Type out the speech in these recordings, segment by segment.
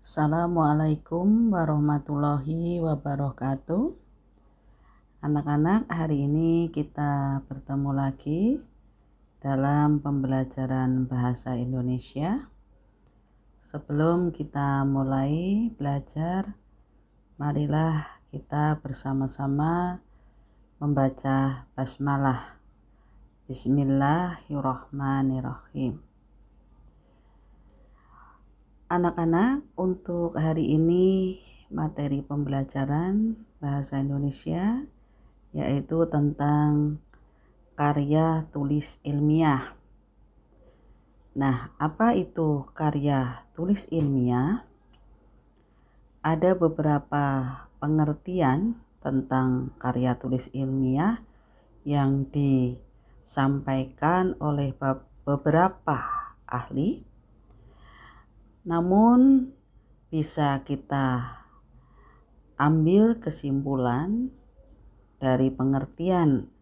Assalamualaikum warahmatullahi wabarakatuh. Anak-anak, hari ini kita bertemu lagi dalam pembelajaran bahasa Indonesia. Sebelum kita mulai belajar, marilah kita bersama-sama membaca basmalah. Bismillahirrahmanirrahim. Anak-anak, untuk hari ini materi pembelajaran bahasa Indonesia yaitu tentang karya tulis ilmiah. Nah, apa itu karya tulis ilmiah? Ada beberapa pengertian tentang karya tulis ilmiah yang disampaikan oleh beberapa ahli namun bisa kita ambil kesimpulan dari pengertian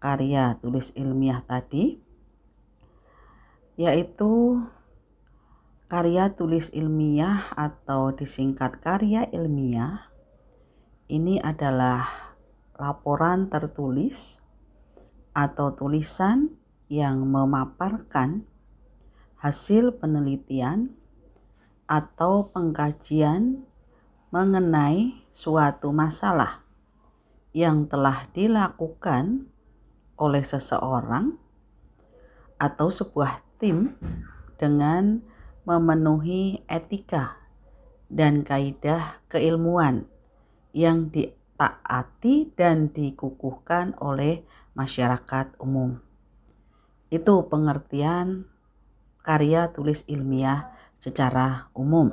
karya tulis ilmiah tadi yaitu karya tulis ilmiah atau disingkat karya ilmiah ini adalah laporan tertulis atau tulisan yang memaparkan hasil penelitian atau pengkajian mengenai suatu masalah yang telah dilakukan oleh seseorang atau sebuah tim dengan memenuhi etika dan kaidah keilmuan yang ditaati dan dikukuhkan oleh masyarakat umum. Itu pengertian karya tulis ilmiah secara umum.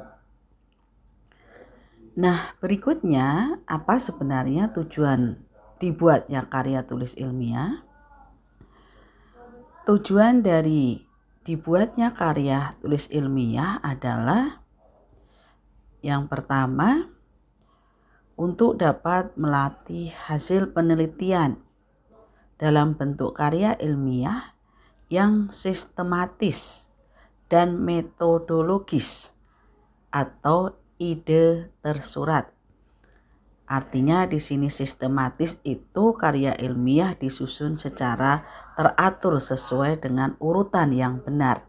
Nah, berikutnya apa sebenarnya tujuan dibuatnya karya tulis ilmiah? Tujuan dari dibuatnya karya tulis ilmiah adalah yang pertama untuk dapat melatih hasil penelitian dalam bentuk karya ilmiah yang sistematis dan metodologis atau ide tersurat. Artinya di sini sistematis itu karya ilmiah disusun secara teratur sesuai dengan urutan yang benar.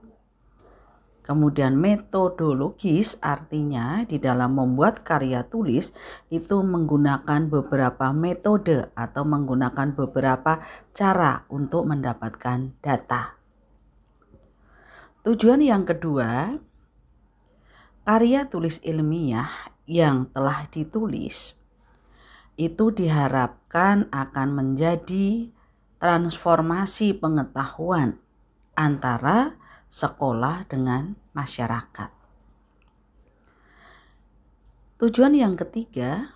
Kemudian metodologis artinya di dalam membuat karya tulis itu menggunakan beberapa metode atau menggunakan beberapa cara untuk mendapatkan data. Tujuan yang kedua, karya tulis ilmiah yang telah ditulis itu diharapkan akan menjadi transformasi pengetahuan antara sekolah dengan masyarakat. Tujuan yang ketiga,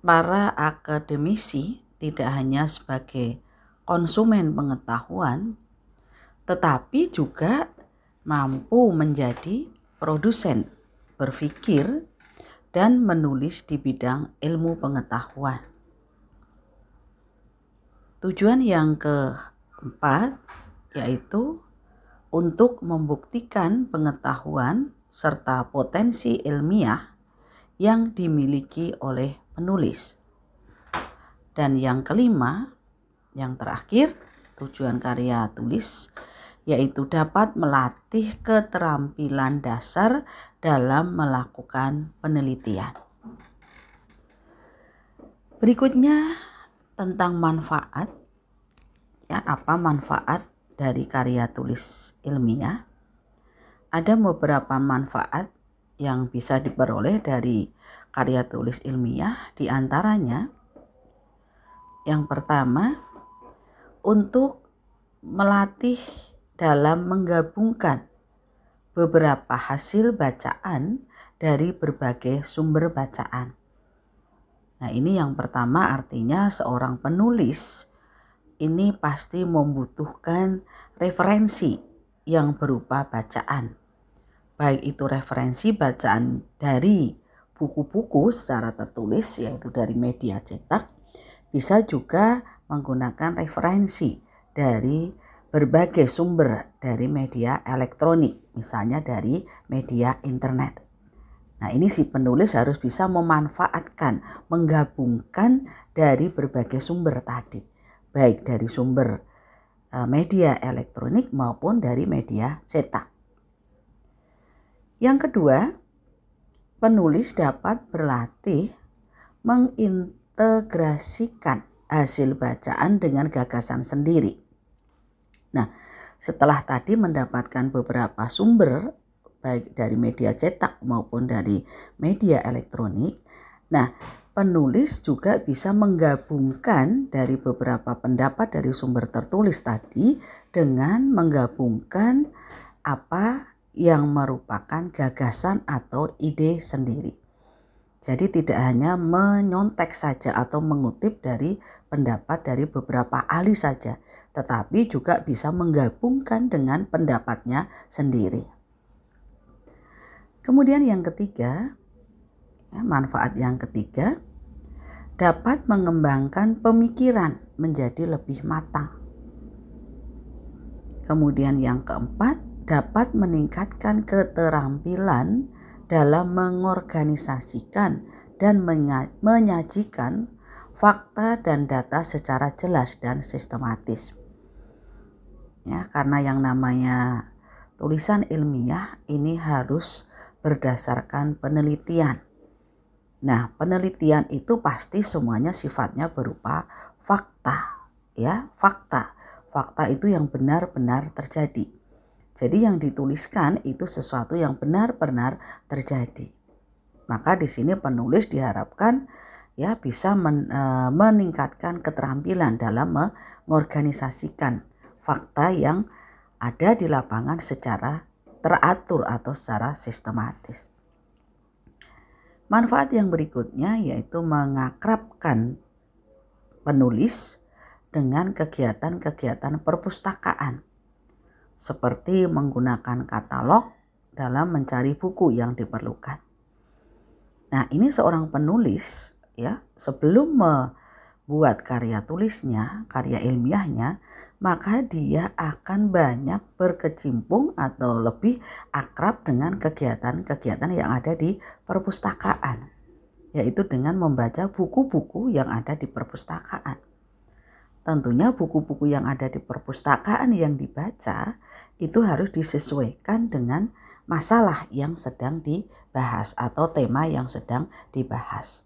para akademisi tidak hanya sebagai konsumen pengetahuan, tetapi juga mampu menjadi produsen, berpikir, dan menulis di bidang ilmu pengetahuan. Tujuan yang keempat yaitu untuk membuktikan pengetahuan serta potensi ilmiah yang dimiliki oleh penulis. Dan yang kelima, yang terakhir, tujuan karya tulis yaitu dapat melatih keterampilan dasar dalam melakukan penelitian. Berikutnya tentang manfaat. Ya, apa manfaat dari karya tulis ilmiah? Ada beberapa manfaat yang bisa diperoleh dari karya tulis ilmiah di antaranya yang pertama untuk melatih dalam menggabungkan beberapa hasil bacaan dari berbagai sumber bacaan. Nah, ini yang pertama artinya seorang penulis ini pasti membutuhkan referensi yang berupa bacaan. Baik itu referensi bacaan dari buku-buku secara tertulis yaitu dari media cetak, bisa juga menggunakan referensi dari berbagai sumber dari media elektronik, misalnya dari media internet. Nah, ini si penulis harus bisa memanfaatkan, menggabungkan dari berbagai sumber tadi, baik dari sumber e, media elektronik maupun dari media cetak. Yang kedua, penulis dapat berlatih mengintegrasikan hasil bacaan dengan gagasan sendiri. Nah, setelah tadi mendapatkan beberapa sumber baik dari media cetak maupun dari media elektronik. Nah, penulis juga bisa menggabungkan dari beberapa pendapat dari sumber tertulis tadi dengan menggabungkan apa yang merupakan gagasan atau ide sendiri. Jadi tidak hanya menyontek saja atau mengutip dari pendapat dari beberapa ahli saja, tetapi juga bisa menggabungkan dengan pendapatnya sendiri. Kemudian yang ketiga, ya, manfaat yang ketiga dapat mengembangkan pemikiran menjadi lebih matang. Kemudian yang keempat dapat meningkatkan keterampilan dalam mengorganisasikan dan menyajikan fakta dan data secara jelas dan sistematis. Ya, karena yang namanya tulisan ilmiah ini harus berdasarkan penelitian. Nah, penelitian itu pasti semuanya sifatnya berupa fakta, ya, fakta. Fakta itu yang benar-benar terjadi. Jadi yang dituliskan itu sesuatu yang benar-benar terjadi. Maka di sini penulis diharapkan ya bisa men, e, meningkatkan keterampilan dalam mengorganisasikan fakta yang ada di lapangan secara teratur atau secara sistematis. Manfaat yang berikutnya yaitu mengakrabkan penulis dengan kegiatan-kegiatan perpustakaan seperti menggunakan katalog dalam mencari buku yang diperlukan. Nah, ini seorang penulis ya, sebelum membuat karya tulisnya, karya ilmiahnya, maka dia akan banyak berkecimpung atau lebih akrab dengan kegiatan-kegiatan yang ada di perpustakaan, yaitu dengan membaca buku-buku yang ada di perpustakaan. Tentunya buku-buku yang ada di perpustakaan yang dibaca itu harus disesuaikan dengan masalah yang sedang dibahas atau tema yang sedang dibahas.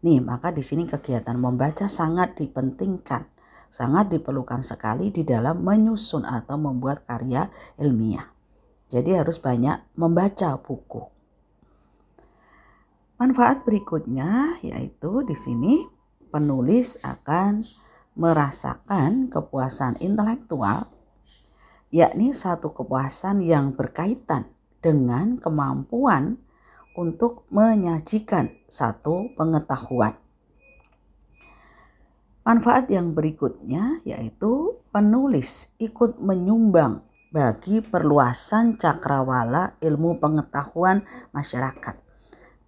Nih, maka di sini kegiatan membaca sangat dipentingkan sangat diperlukan sekali di dalam menyusun atau membuat karya ilmiah. Jadi harus banyak membaca buku. Manfaat berikutnya yaitu di sini penulis akan merasakan kepuasan intelektual yakni satu kepuasan yang berkaitan dengan kemampuan untuk menyajikan satu pengetahuan Manfaat yang berikutnya yaitu penulis ikut menyumbang bagi perluasan cakrawala ilmu pengetahuan masyarakat.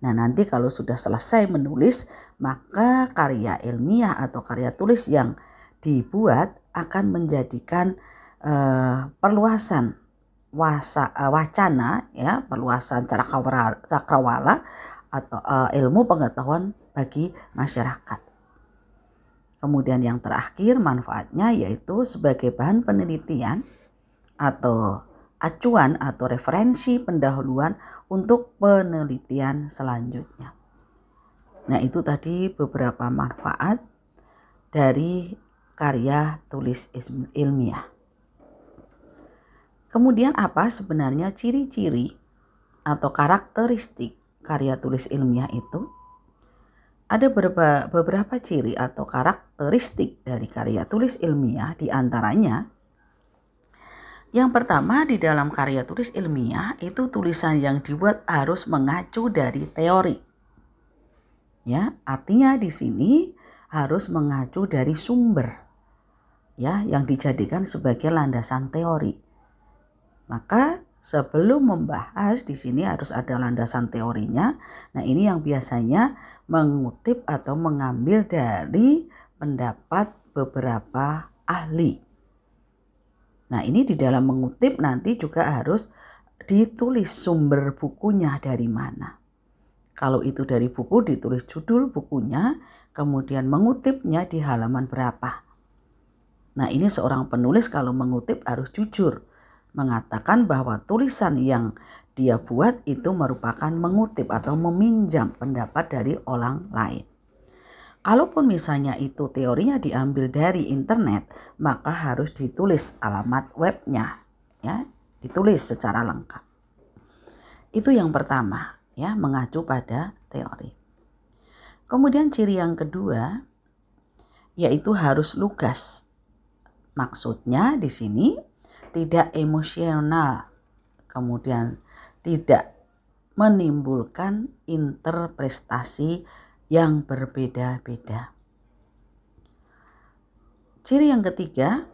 Nah, nanti kalau sudah selesai menulis, maka karya ilmiah atau karya tulis yang dibuat akan menjadikan uh, perluasan wasa, uh, wacana ya, perluasan cakrawala, cakrawala atau uh, ilmu pengetahuan bagi masyarakat. Kemudian yang terakhir manfaatnya yaitu sebagai bahan penelitian atau acuan atau referensi pendahuluan untuk penelitian selanjutnya. Nah, itu tadi beberapa manfaat dari karya tulis ilmiah. Kemudian apa sebenarnya ciri-ciri atau karakteristik karya tulis ilmiah itu? Ada beberapa, beberapa ciri atau karakteristik dari karya tulis ilmiah di antaranya yang pertama di dalam karya tulis ilmiah itu tulisan yang dibuat harus mengacu dari teori. Ya, artinya di sini harus mengacu dari sumber ya yang dijadikan sebagai landasan teori. Maka sebelum membahas di sini harus ada landasan teorinya. Nah, ini yang biasanya mengutip atau mengambil dari pendapat beberapa ahli. Nah, ini di dalam mengutip nanti juga harus ditulis sumber bukunya dari mana. Kalau itu dari buku ditulis judul bukunya, kemudian mengutipnya di halaman berapa. Nah, ini seorang penulis kalau mengutip harus jujur, mengatakan bahwa tulisan yang dia buat itu merupakan mengutip atau meminjam pendapat dari orang lain. Kalaupun misalnya itu teorinya diambil dari internet, maka harus ditulis alamat webnya, ya, ditulis secara lengkap. Itu yang pertama, ya, mengacu pada teori. Kemudian ciri yang kedua yaitu harus lugas. Maksudnya di sini tidak emosional, kemudian tidak menimbulkan interpretasi yang berbeda-beda. Ciri yang ketiga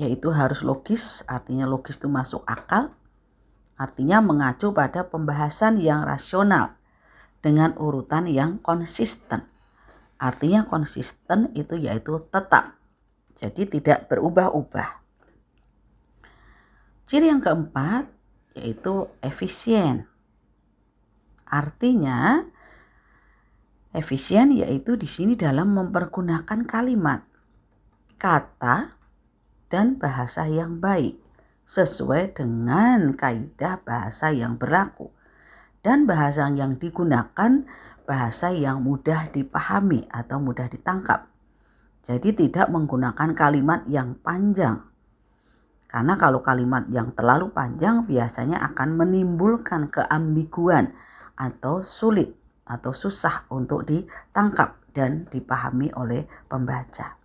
yaitu harus logis, artinya logis itu masuk akal, artinya mengacu pada pembahasan yang rasional dengan urutan yang konsisten. Artinya konsisten itu yaitu tetap. Jadi tidak berubah-ubah. Ciri yang keempat yaitu efisien. Artinya Efisien yaitu di sini dalam mempergunakan kalimat, kata, dan bahasa yang baik sesuai dengan kaidah bahasa yang berlaku dan bahasa yang digunakan bahasa yang mudah dipahami atau mudah ditangkap. Jadi tidak menggunakan kalimat yang panjang. Karena kalau kalimat yang terlalu panjang biasanya akan menimbulkan keambiguan atau sulit atau susah untuk ditangkap dan dipahami oleh pembaca.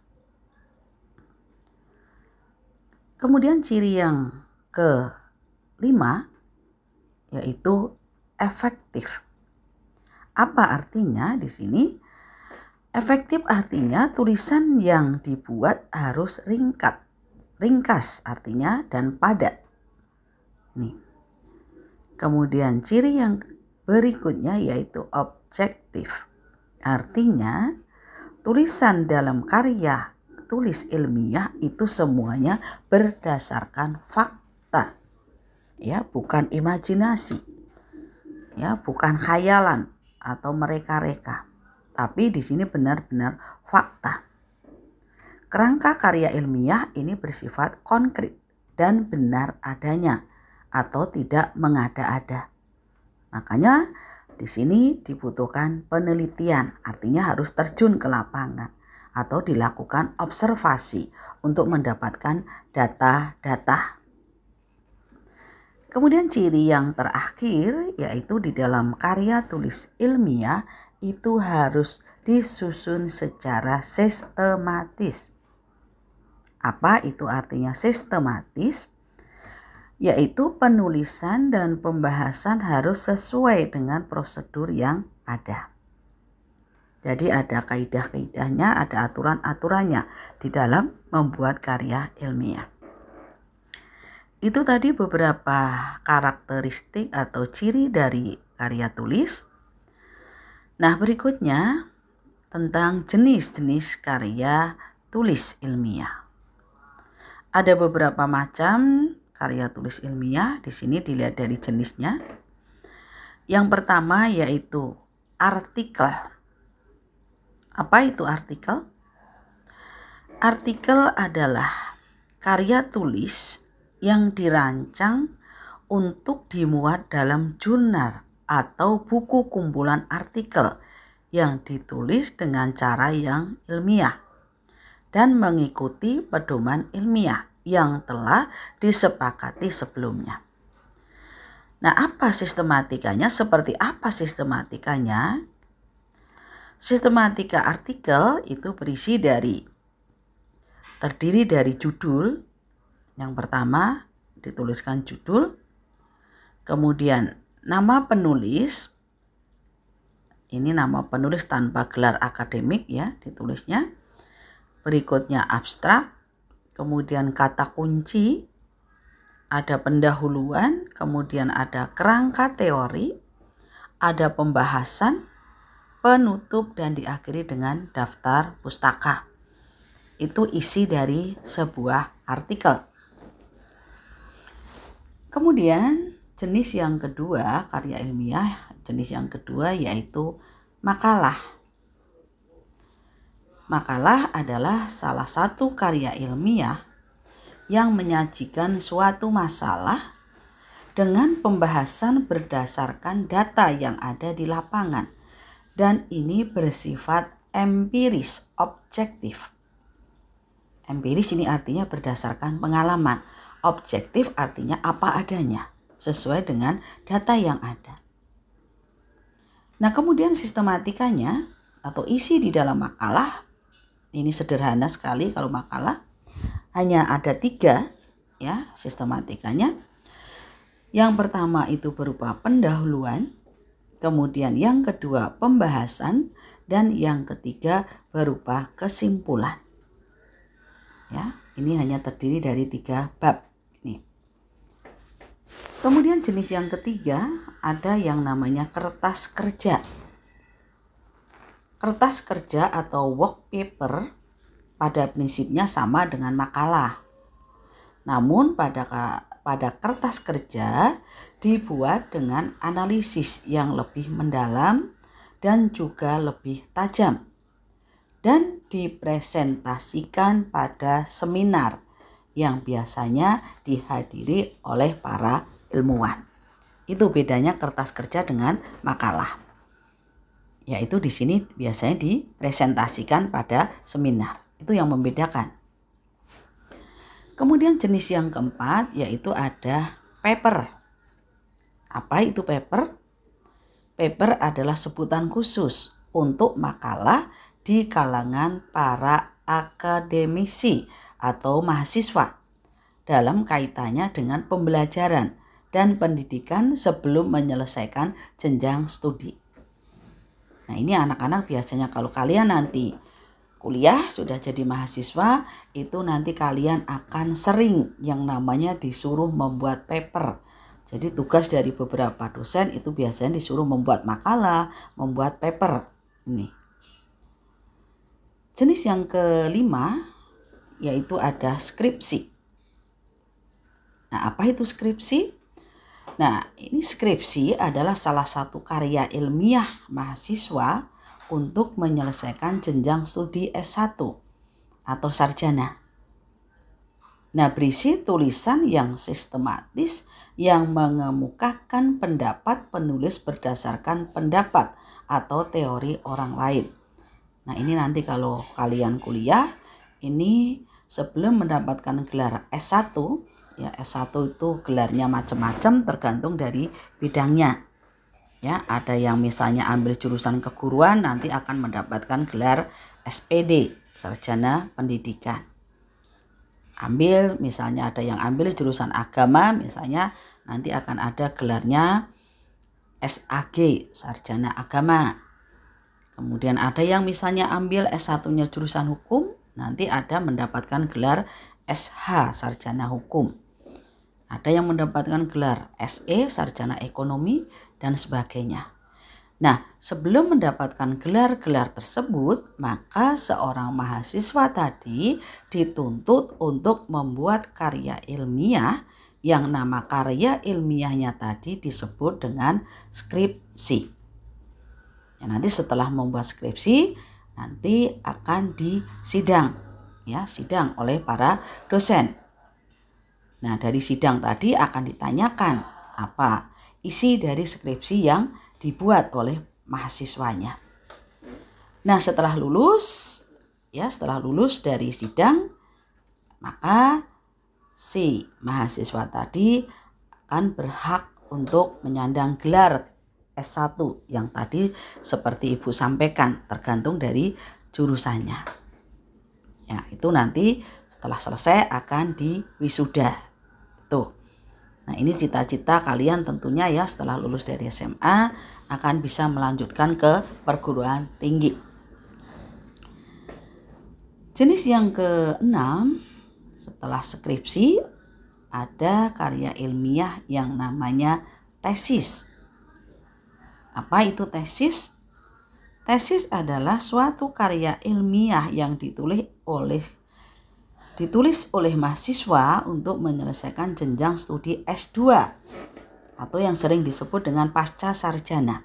Kemudian ciri yang kelima yaitu efektif. Apa artinya di sini? Efektif artinya tulisan yang dibuat harus ringkat, ringkas artinya dan padat. Nih. Kemudian ciri yang berikutnya yaitu objektif. Artinya, tulisan dalam karya tulis ilmiah itu semuanya berdasarkan fakta. Ya, bukan imajinasi. Ya, bukan khayalan atau mereka-reka. Tapi di sini benar-benar fakta. Kerangka karya ilmiah ini bersifat konkret dan benar adanya atau tidak mengada-ada. Makanya di sini dibutuhkan penelitian, artinya harus terjun ke lapangan atau dilakukan observasi untuk mendapatkan data-data. Kemudian ciri yang terakhir yaitu di dalam karya tulis ilmiah itu harus disusun secara sistematis. Apa itu artinya sistematis? yaitu penulisan dan pembahasan harus sesuai dengan prosedur yang ada. Jadi ada kaidah-kaidahnya, ada aturan-aturannya di dalam membuat karya ilmiah. Itu tadi beberapa karakteristik atau ciri dari karya tulis. Nah, berikutnya tentang jenis-jenis karya tulis ilmiah. Ada beberapa macam karya tulis ilmiah. Di sini dilihat dari jenisnya. Yang pertama yaitu artikel. Apa itu artikel? Artikel adalah karya tulis yang dirancang untuk dimuat dalam jurnal atau buku kumpulan artikel yang ditulis dengan cara yang ilmiah dan mengikuti pedoman ilmiah yang telah disepakati sebelumnya. Nah, apa sistematikanya? Seperti apa sistematikanya? Sistematika artikel itu berisi dari terdiri dari judul. Yang pertama dituliskan judul, kemudian nama penulis. Ini nama penulis tanpa gelar akademik ya, ditulisnya. Berikutnya abstrak, kemudian kata kunci, ada pendahuluan, kemudian ada kerangka teori, ada pembahasan, penutup, dan diakhiri dengan daftar pustaka. Itu isi dari sebuah artikel. Kemudian jenis yang kedua, karya ilmiah, jenis yang kedua yaitu makalah. Makalah adalah salah satu karya ilmiah yang menyajikan suatu masalah dengan pembahasan berdasarkan data yang ada di lapangan dan ini bersifat empiris, objektif. Empiris ini artinya berdasarkan pengalaman. Objektif artinya apa adanya, sesuai dengan data yang ada. Nah kemudian sistematikanya atau isi di dalam makalah, ini sederhana sekali kalau makalah, hanya ada tiga ya sistematikanya. Yang pertama itu berupa pendahuluan, kemudian yang kedua pembahasan, dan yang ketiga berupa kesimpulan. Ya, ini hanya terdiri dari tiga bab. Nih. Kemudian jenis yang ketiga ada yang namanya kertas kerja. Kertas kerja atau work paper pada prinsipnya sama dengan makalah. Namun pada pada kertas kerja dibuat dengan analisis yang lebih mendalam dan juga lebih tajam dan dipresentasikan pada seminar yang biasanya dihadiri oleh para ilmuwan. Itu bedanya kertas kerja dengan makalah. Yaitu di sini biasanya dipresentasikan pada seminar. Itu yang membedakan. Kemudian jenis yang keempat yaitu ada paper. Apa itu paper? Paper adalah sebutan khusus untuk makalah di kalangan para akademisi atau mahasiswa dalam kaitannya dengan pembelajaran dan pendidikan sebelum menyelesaikan jenjang studi. Nah, ini anak-anak biasanya kalau kalian nanti kuliah sudah jadi mahasiswa, itu nanti kalian akan sering yang namanya disuruh membuat paper. Jadi tugas dari beberapa dosen itu biasanya disuruh membuat makalah, membuat paper. Ini. Jenis yang kelima yaitu ada skripsi. Nah, apa itu skripsi? Nah, ini skripsi adalah salah satu karya ilmiah mahasiswa untuk menyelesaikan jenjang studi S1 atau sarjana. Nah, berisi tulisan yang sistematis yang mengemukakan pendapat penulis berdasarkan pendapat atau teori orang lain. Nah ini nanti kalau kalian kuliah ini sebelum mendapatkan gelar S1 ya S1 itu gelarnya macam-macam tergantung dari bidangnya. Ya, ada yang misalnya ambil jurusan keguruan nanti akan mendapatkan gelar SPD, sarjana pendidikan. Ambil misalnya ada yang ambil jurusan agama misalnya nanti akan ada gelarnya SAG, sarjana agama. Kemudian ada yang misalnya ambil S1-nya jurusan hukum, nanti ada mendapatkan gelar SH, sarjana hukum. Ada yang mendapatkan gelar SE, sarjana ekonomi, dan sebagainya. Nah, sebelum mendapatkan gelar-gelar tersebut, maka seorang mahasiswa tadi dituntut untuk membuat karya ilmiah yang nama karya ilmiahnya tadi disebut dengan skripsi. Ya, nanti setelah membuat skripsi nanti akan disidang ya, sidang oleh para dosen. Nah, dari sidang tadi akan ditanyakan apa isi dari skripsi yang dibuat oleh mahasiswanya. Nah, setelah lulus ya, setelah lulus dari sidang maka si mahasiswa tadi akan berhak untuk menyandang gelar S1 yang tadi seperti Ibu sampaikan tergantung dari jurusannya. Ya, itu nanti setelah selesai akan diwisuda. Tuh. Nah, ini cita-cita kalian tentunya ya setelah lulus dari SMA akan bisa melanjutkan ke perguruan tinggi. Jenis yang keenam setelah skripsi ada karya ilmiah yang namanya tesis apa itu tesis? Tesis adalah suatu karya ilmiah yang ditulis oleh ditulis oleh mahasiswa untuk menyelesaikan jenjang studi S2 atau yang sering disebut dengan pasca sarjana.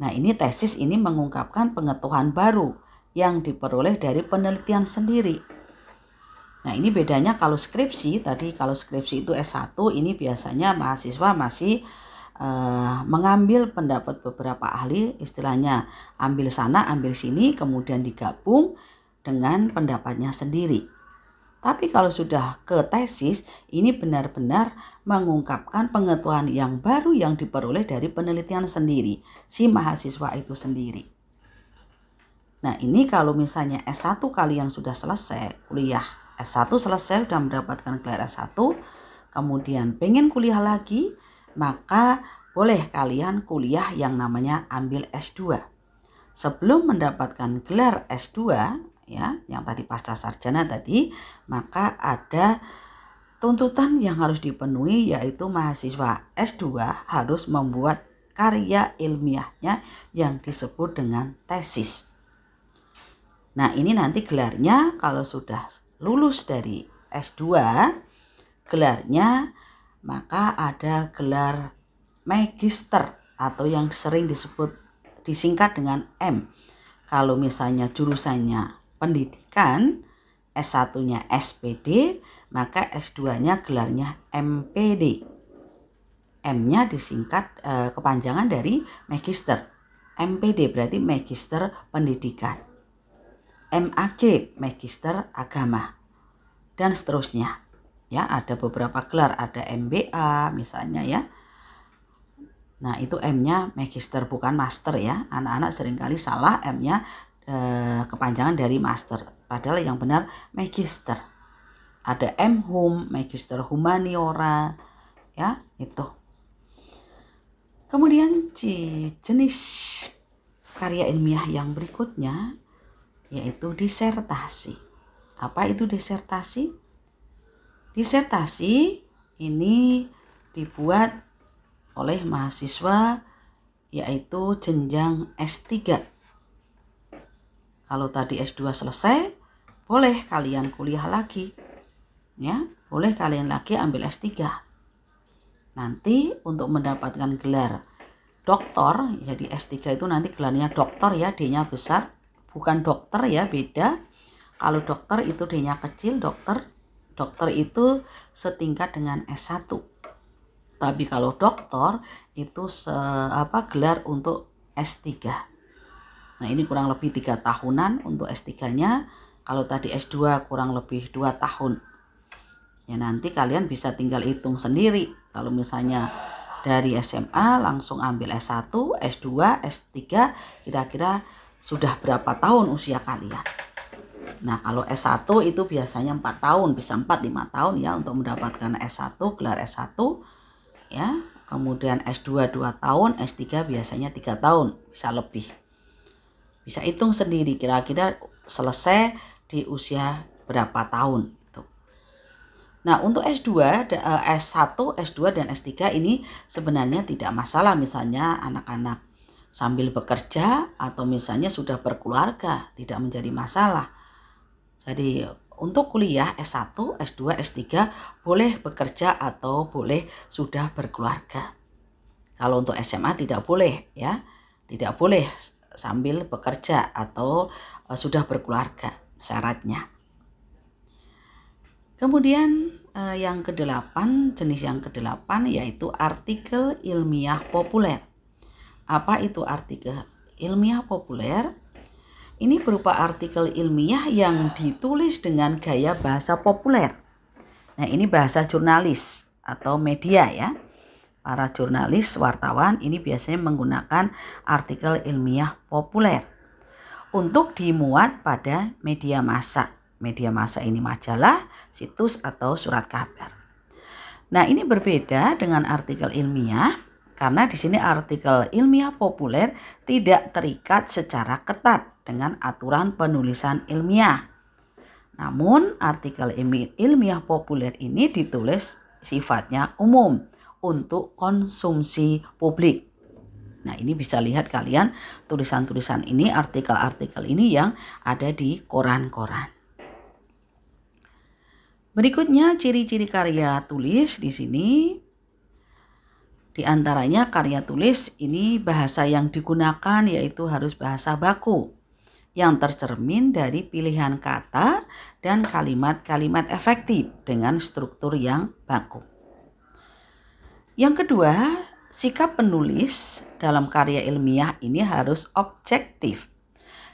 Nah, ini tesis ini mengungkapkan pengetahuan baru yang diperoleh dari penelitian sendiri. Nah, ini bedanya kalau skripsi, tadi kalau skripsi itu S1, ini biasanya mahasiswa masih uh, mengambil pendapat beberapa ahli, istilahnya ambil sana, ambil sini, kemudian digabung dengan pendapatnya sendiri. Tapi kalau sudah ke tesis, ini benar-benar mengungkapkan pengetahuan yang baru yang diperoleh dari penelitian sendiri, si mahasiswa itu sendiri. Nah ini kalau misalnya S1 kalian sudah selesai kuliah, S1 selesai sudah mendapatkan gelar S1, kemudian pengen kuliah lagi, maka boleh kalian kuliah yang namanya ambil S2. Sebelum mendapatkan gelar S2, ya yang tadi pasca sarjana tadi maka ada tuntutan yang harus dipenuhi yaitu mahasiswa S2 harus membuat karya ilmiahnya yang disebut dengan tesis. Nah, ini nanti gelarnya kalau sudah lulus dari S2 gelarnya maka ada gelar magister atau yang sering disebut disingkat dengan M. Kalau misalnya jurusannya pendidikan, S1-nya SPD, maka S2-nya gelarnya MPD. M-nya disingkat eh, kepanjangan dari Magister. MPD berarti Magister Pendidikan. MAG Magister Agama. Dan seterusnya. Ya, ada beberapa gelar, ada MBA misalnya ya. Nah, itu M-nya Magister bukan Master ya. Anak-anak sering kali salah M-nya eh, kepanjangan dari master. Padahal yang benar magister. Ada M Hum, magister humaniora, ya itu. Kemudian jenis karya ilmiah yang berikutnya yaitu disertasi. Apa itu disertasi? Disertasi ini dibuat oleh mahasiswa yaitu jenjang S3 kalau tadi S2 selesai, boleh kalian kuliah lagi. Ya, boleh kalian lagi ambil S3. Nanti untuk mendapatkan gelar doktor, jadi S3 itu nanti gelarnya doktor ya, D-nya besar, bukan dokter ya, beda. Kalau dokter itu D-nya kecil, dokter. Dokter itu setingkat dengan S1. Tapi kalau doktor itu se, apa gelar untuk S3. Nah ini kurang lebih tiga tahunan untuk S3-nya. Kalau tadi S2 kurang lebih dua tahun. Ya nanti kalian bisa tinggal hitung sendiri. Kalau misalnya dari SMA langsung ambil S1, S2, S3, kira-kira sudah berapa tahun usia kalian. Nah kalau S1 itu biasanya 4 tahun, bisa 4-5 tahun ya untuk mendapatkan S1, gelar S1 ya. Kemudian S2 2 tahun, S3 biasanya 3 tahun, bisa lebih. Bisa hitung sendiri kira-kira selesai di usia berapa tahun. Gitu. Nah untuk S2, S1, S2 dan S3 ini sebenarnya tidak masalah misalnya anak-anak sambil bekerja atau misalnya sudah berkeluarga tidak menjadi masalah. Jadi untuk kuliah S1, S2, S3 boleh bekerja atau boleh sudah berkeluarga. Kalau untuk SMA tidak boleh ya. Tidak boleh sambil bekerja atau uh, sudah berkeluarga syaratnya. Kemudian uh, yang kedelapan, jenis yang kedelapan yaitu artikel ilmiah populer. Apa itu artikel ilmiah populer? Ini berupa artikel ilmiah yang ditulis dengan gaya bahasa populer. Nah, ini bahasa jurnalis atau media ya para jurnalis, wartawan ini biasanya menggunakan artikel ilmiah populer untuk dimuat pada media massa. Media massa ini majalah, situs atau surat kabar. Nah, ini berbeda dengan artikel ilmiah karena di sini artikel ilmiah populer tidak terikat secara ketat dengan aturan penulisan ilmiah. Namun, artikel ilmiah populer ini ditulis sifatnya umum untuk konsumsi publik. Nah, ini bisa lihat kalian tulisan-tulisan ini, artikel-artikel ini yang ada di koran-koran. Berikutnya ciri-ciri karya tulis di sini. Di antaranya karya tulis ini bahasa yang digunakan yaitu harus bahasa baku yang tercermin dari pilihan kata dan kalimat-kalimat efektif dengan struktur yang baku. Yang kedua, sikap penulis dalam karya ilmiah ini harus objektif.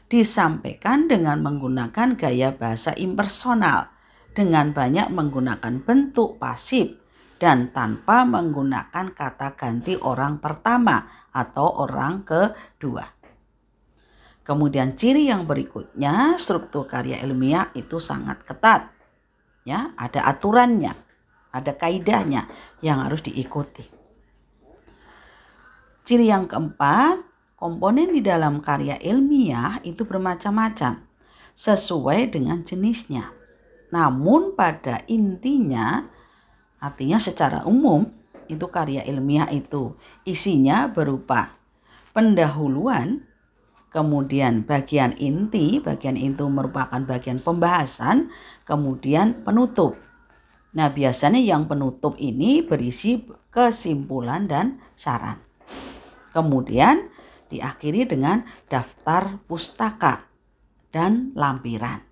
Disampaikan dengan menggunakan gaya bahasa impersonal dengan banyak menggunakan bentuk pasif dan tanpa menggunakan kata ganti orang pertama atau orang kedua. Kemudian ciri yang berikutnya, struktur karya ilmiah itu sangat ketat. Ya, ada aturannya, ada kaidahnya yang harus diikuti. Ciri yang keempat, komponen di dalam karya ilmiah itu bermacam-macam sesuai dengan jenisnya. Namun pada intinya Artinya secara umum itu karya ilmiah itu isinya berupa pendahuluan, kemudian bagian inti, bagian itu merupakan bagian pembahasan, kemudian penutup. Nah, biasanya yang penutup ini berisi kesimpulan dan saran. Kemudian diakhiri dengan daftar pustaka dan lampiran.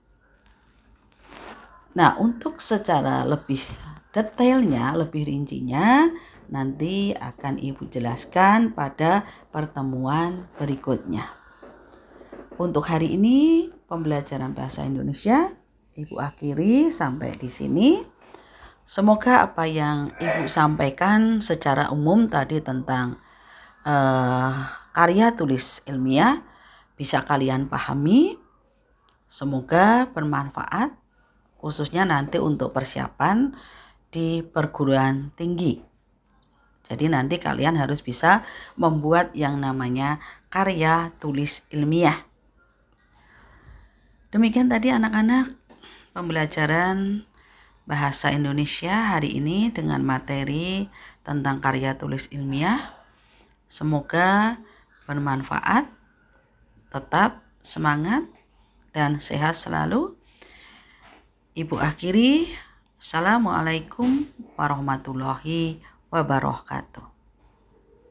Nah, untuk secara lebih detailnya lebih rincinya nanti akan Ibu jelaskan pada pertemuan berikutnya. Untuk hari ini pembelajaran bahasa Indonesia Ibu akhiri sampai di sini. Semoga apa yang Ibu sampaikan secara umum tadi tentang uh, karya tulis ilmiah bisa kalian pahami. Semoga bermanfaat khususnya nanti untuk persiapan di perguruan tinggi. Jadi nanti kalian harus bisa membuat yang namanya karya tulis ilmiah. Demikian tadi anak-anak pembelajaran bahasa Indonesia hari ini dengan materi tentang karya tulis ilmiah. Semoga bermanfaat, tetap semangat dan sehat selalu. Ibu akhiri Assalamualaikum warahmatullahi wabarakatuh.